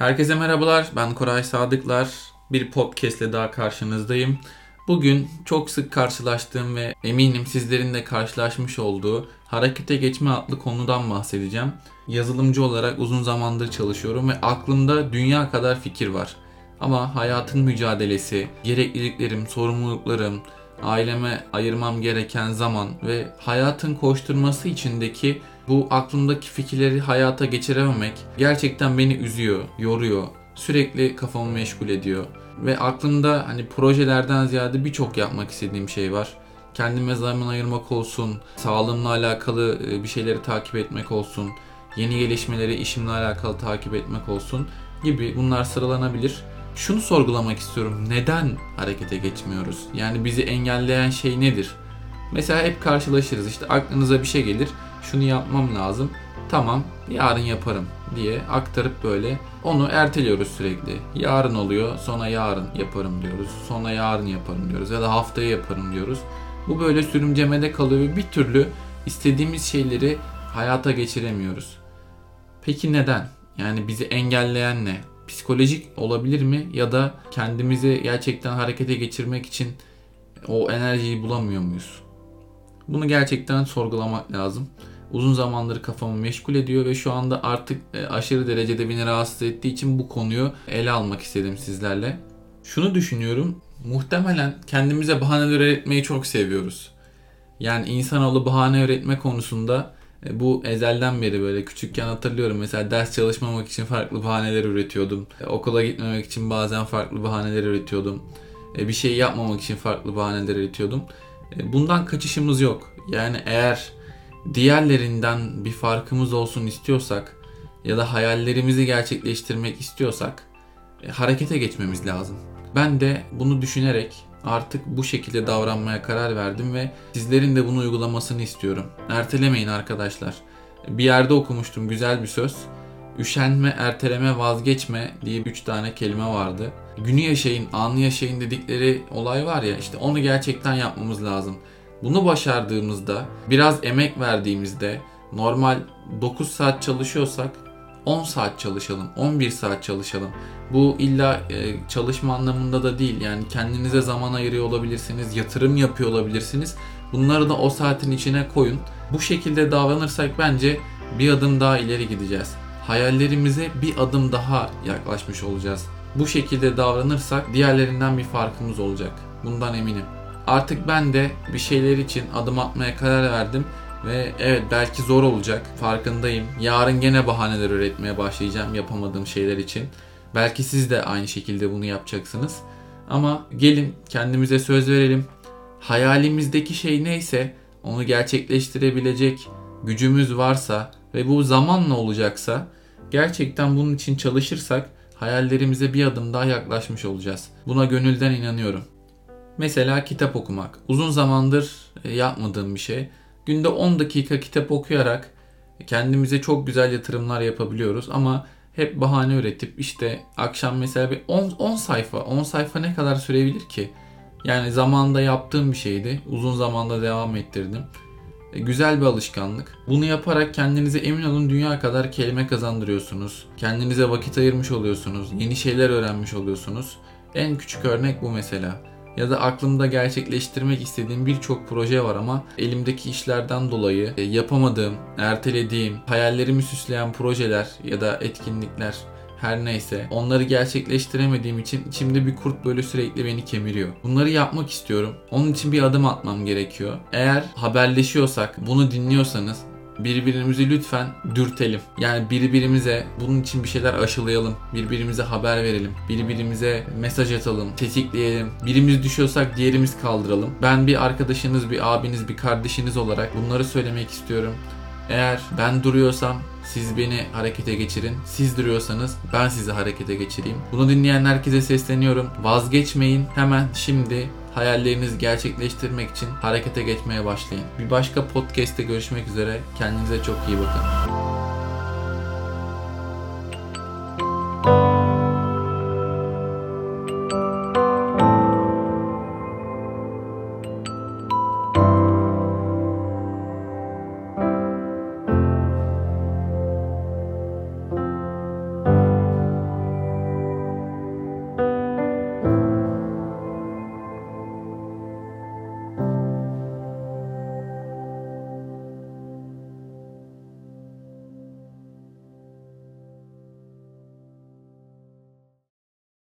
Herkese merhabalar. Ben Koray Sadıklar. Bir podcast ile daha karşınızdayım. Bugün çok sık karşılaştığım ve eminim sizlerin de karşılaşmış olduğu harekete geçme adlı konudan bahsedeceğim. Yazılımcı olarak uzun zamandır çalışıyorum ve aklımda dünya kadar fikir var. Ama hayatın mücadelesi, gerekliliklerim, sorumluluklarım, aileme ayırmam gereken zaman ve hayatın koşturması içindeki bu aklımdaki fikirleri hayata geçirememek gerçekten beni üzüyor, yoruyor. Sürekli kafamı meşgul ediyor. Ve aklımda hani projelerden ziyade birçok yapmak istediğim şey var. Kendime zaman ayırmak olsun, sağlığımla alakalı e, bir şeyleri takip etmek olsun, yeni gelişmeleri işimle alakalı takip etmek olsun gibi bunlar sıralanabilir. Şunu sorgulamak istiyorum. Neden harekete geçmiyoruz? Yani bizi engelleyen şey nedir? Mesela hep karşılaşırız. İşte aklınıza bir şey gelir. Şunu yapmam lazım. Tamam, yarın yaparım diye aktarıp böyle onu erteliyoruz sürekli. Yarın oluyor, sonra yarın yaparım diyoruz. Sonra yarın yaparım diyoruz ya da haftaya yaparım diyoruz. Bu böyle sürümcemede kalıyor ve bir türlü istediğimiz şeyleri hayata geçiremiyoruz. Peki neden? Yani bizi engelleyen ne? Psikolojik olabilir mi ya da kendimizi gerçekten harekete geçirmek için o enerjiyi bulamıyor muyuz? Bunu gerçekten sorgulamak lazım. Uzun zamandır kafamı meşgul ediyor ve şu anda artık e, aşırı derecede beni rahatsız ettiği için bu konuyu ele almak istedim sizlerle. Şunu düşünüyorum. Muhtemelen kendimize bahaneler üretmeyi çok seviyoruz. Yani insanoğlu bahane üretme konusunda e, bu ezelden beri böyle küçükken hatırlıyorum mesela ders çalışmamak için farklı bahaneler üretiyordum. E, okula gitmemek için bazen farklı bahaneler üretiyordum. Bir şey yapmamak için farklı bahaneler üretiyordum. Bundan kaçışımız yok. Yani eğer diğerlerinden bir farkımız olsun istiyorsak ya da hayallerimizi gerçekleştirmek istiyorsak e, harekete geçmemiz lazım. Ben de bunu düşünerek artık bu şekilde davranmaya karar verdim ve sizlerin de bunu uygulamasını istiyorum. Ertelemeyin arkadaşlar. Bir yerde okumuştum güzel bir söz. Üşenme, erteleme, vazgeçme diye 3 tane kelime vardı. Günü yaşayın, anı yaşayın dedikleri olay var ya işte onu gerçekten yapmamız lazım. Bunu başardığımızda, biraz emek verdiğimizde normal 9 saat çalışıyorsak 10 saat çalışalım, 11 saat çalışalım. Bu illa e, çalışma anlamında da değil. Yani kendinize zaman ayırıyor olabilirsiniz, yatırım yapıyor olabilirsiniz. Bunları da o saatin içine koyun. Bu şekilde davranırsak bence bir adım daha ileri gideceğiz. Hayallerimize bir adım daha yaklaşmış olacağız. Bu şekilde davranırsak diğerlerinden bir farkımız olacak. Bundan eminim. Artık ben de bir şeyler için adım atmaya karar verdim ve evet belki zor olacak farkındayım. Yarın gene bahaneler üretmeye başlayacağım yapamadığım şeyler için. Belki siz de aynı şekilde bunu yapacaksınız. Ama gelin kendimize söz verelim. Hayalimizdeki şey neyse onu gerçekleştirebilecek gücümüz varsa ve bu zamanla olacaksa gerçekten bunun için çalışırsak hayallerimize bir adım daha yaklaşmış olacağız. Buna gönülden inanıyorum. Mesela kitap okumak. Uzun zamandır e, yapmadığım bir şey. Günde 10 dakika kitap okuyarak kendimize çok güzel yatırımlar yapabiliyoruz ama hep bahane üretip işte akşam mesela bir 10, 10 sayfa 10 sayfa ne kadar sürebilir ki? Yani zamanda yaptığım bir şeydi. Uzun zamanda devam ettirdim. E, güzel bir alışkanlık. Bunu yaparak kendinize emin olun dünya kadar kelime kazandırıyorsunuz. Kendinize vakit ayırmış oluyorsunuz. Yeni şeyler öğrenmiş oluyorsunuz. En küçük örnek bu mesela ya da aklımda gerçekleştirmek istediğim birçok proje var ama elimdeki işlerden dolayı e, yapamadığım, ertelediğim, hayallerimi süsleyen projeler ya da etkinlikler her neyse onları gerçekleştiremediğim için içimde bir kurt böyle sürekli beni kemiriyor. Bunları yapmak istiyorum. Onun için bir adım atmam gerekiyor. Eğer haberleşiyorsak, bunu dinliyorsanız birbirimizi lütfen dürtelim. Yani birbirimize bunun için bir şeyler aşılayalım. Birbirimize haber verelim. Birbirimize mesaj atalım. Tetikleyelim. Birimiz düşüyorsak diğerimiz kaldıralım. Ben bir arkadaşınız, bir abiniz, bir kardeşiniz olarak bunları söylemek istiyorum. Eğer ben duruyorsam siz beni harekete geçirin. Siz duruyorsanız ben sizi harekete geçireyim. Bunu dinleyen herkese sesleniyorum. Vazgeçmeyin. Hemen şimdi hayallerinizi gerçekleştirmek için harekete geçmeye başlayın. Bir başka podcast'te görüşmek üzere. Kendinize çok iyi bakın.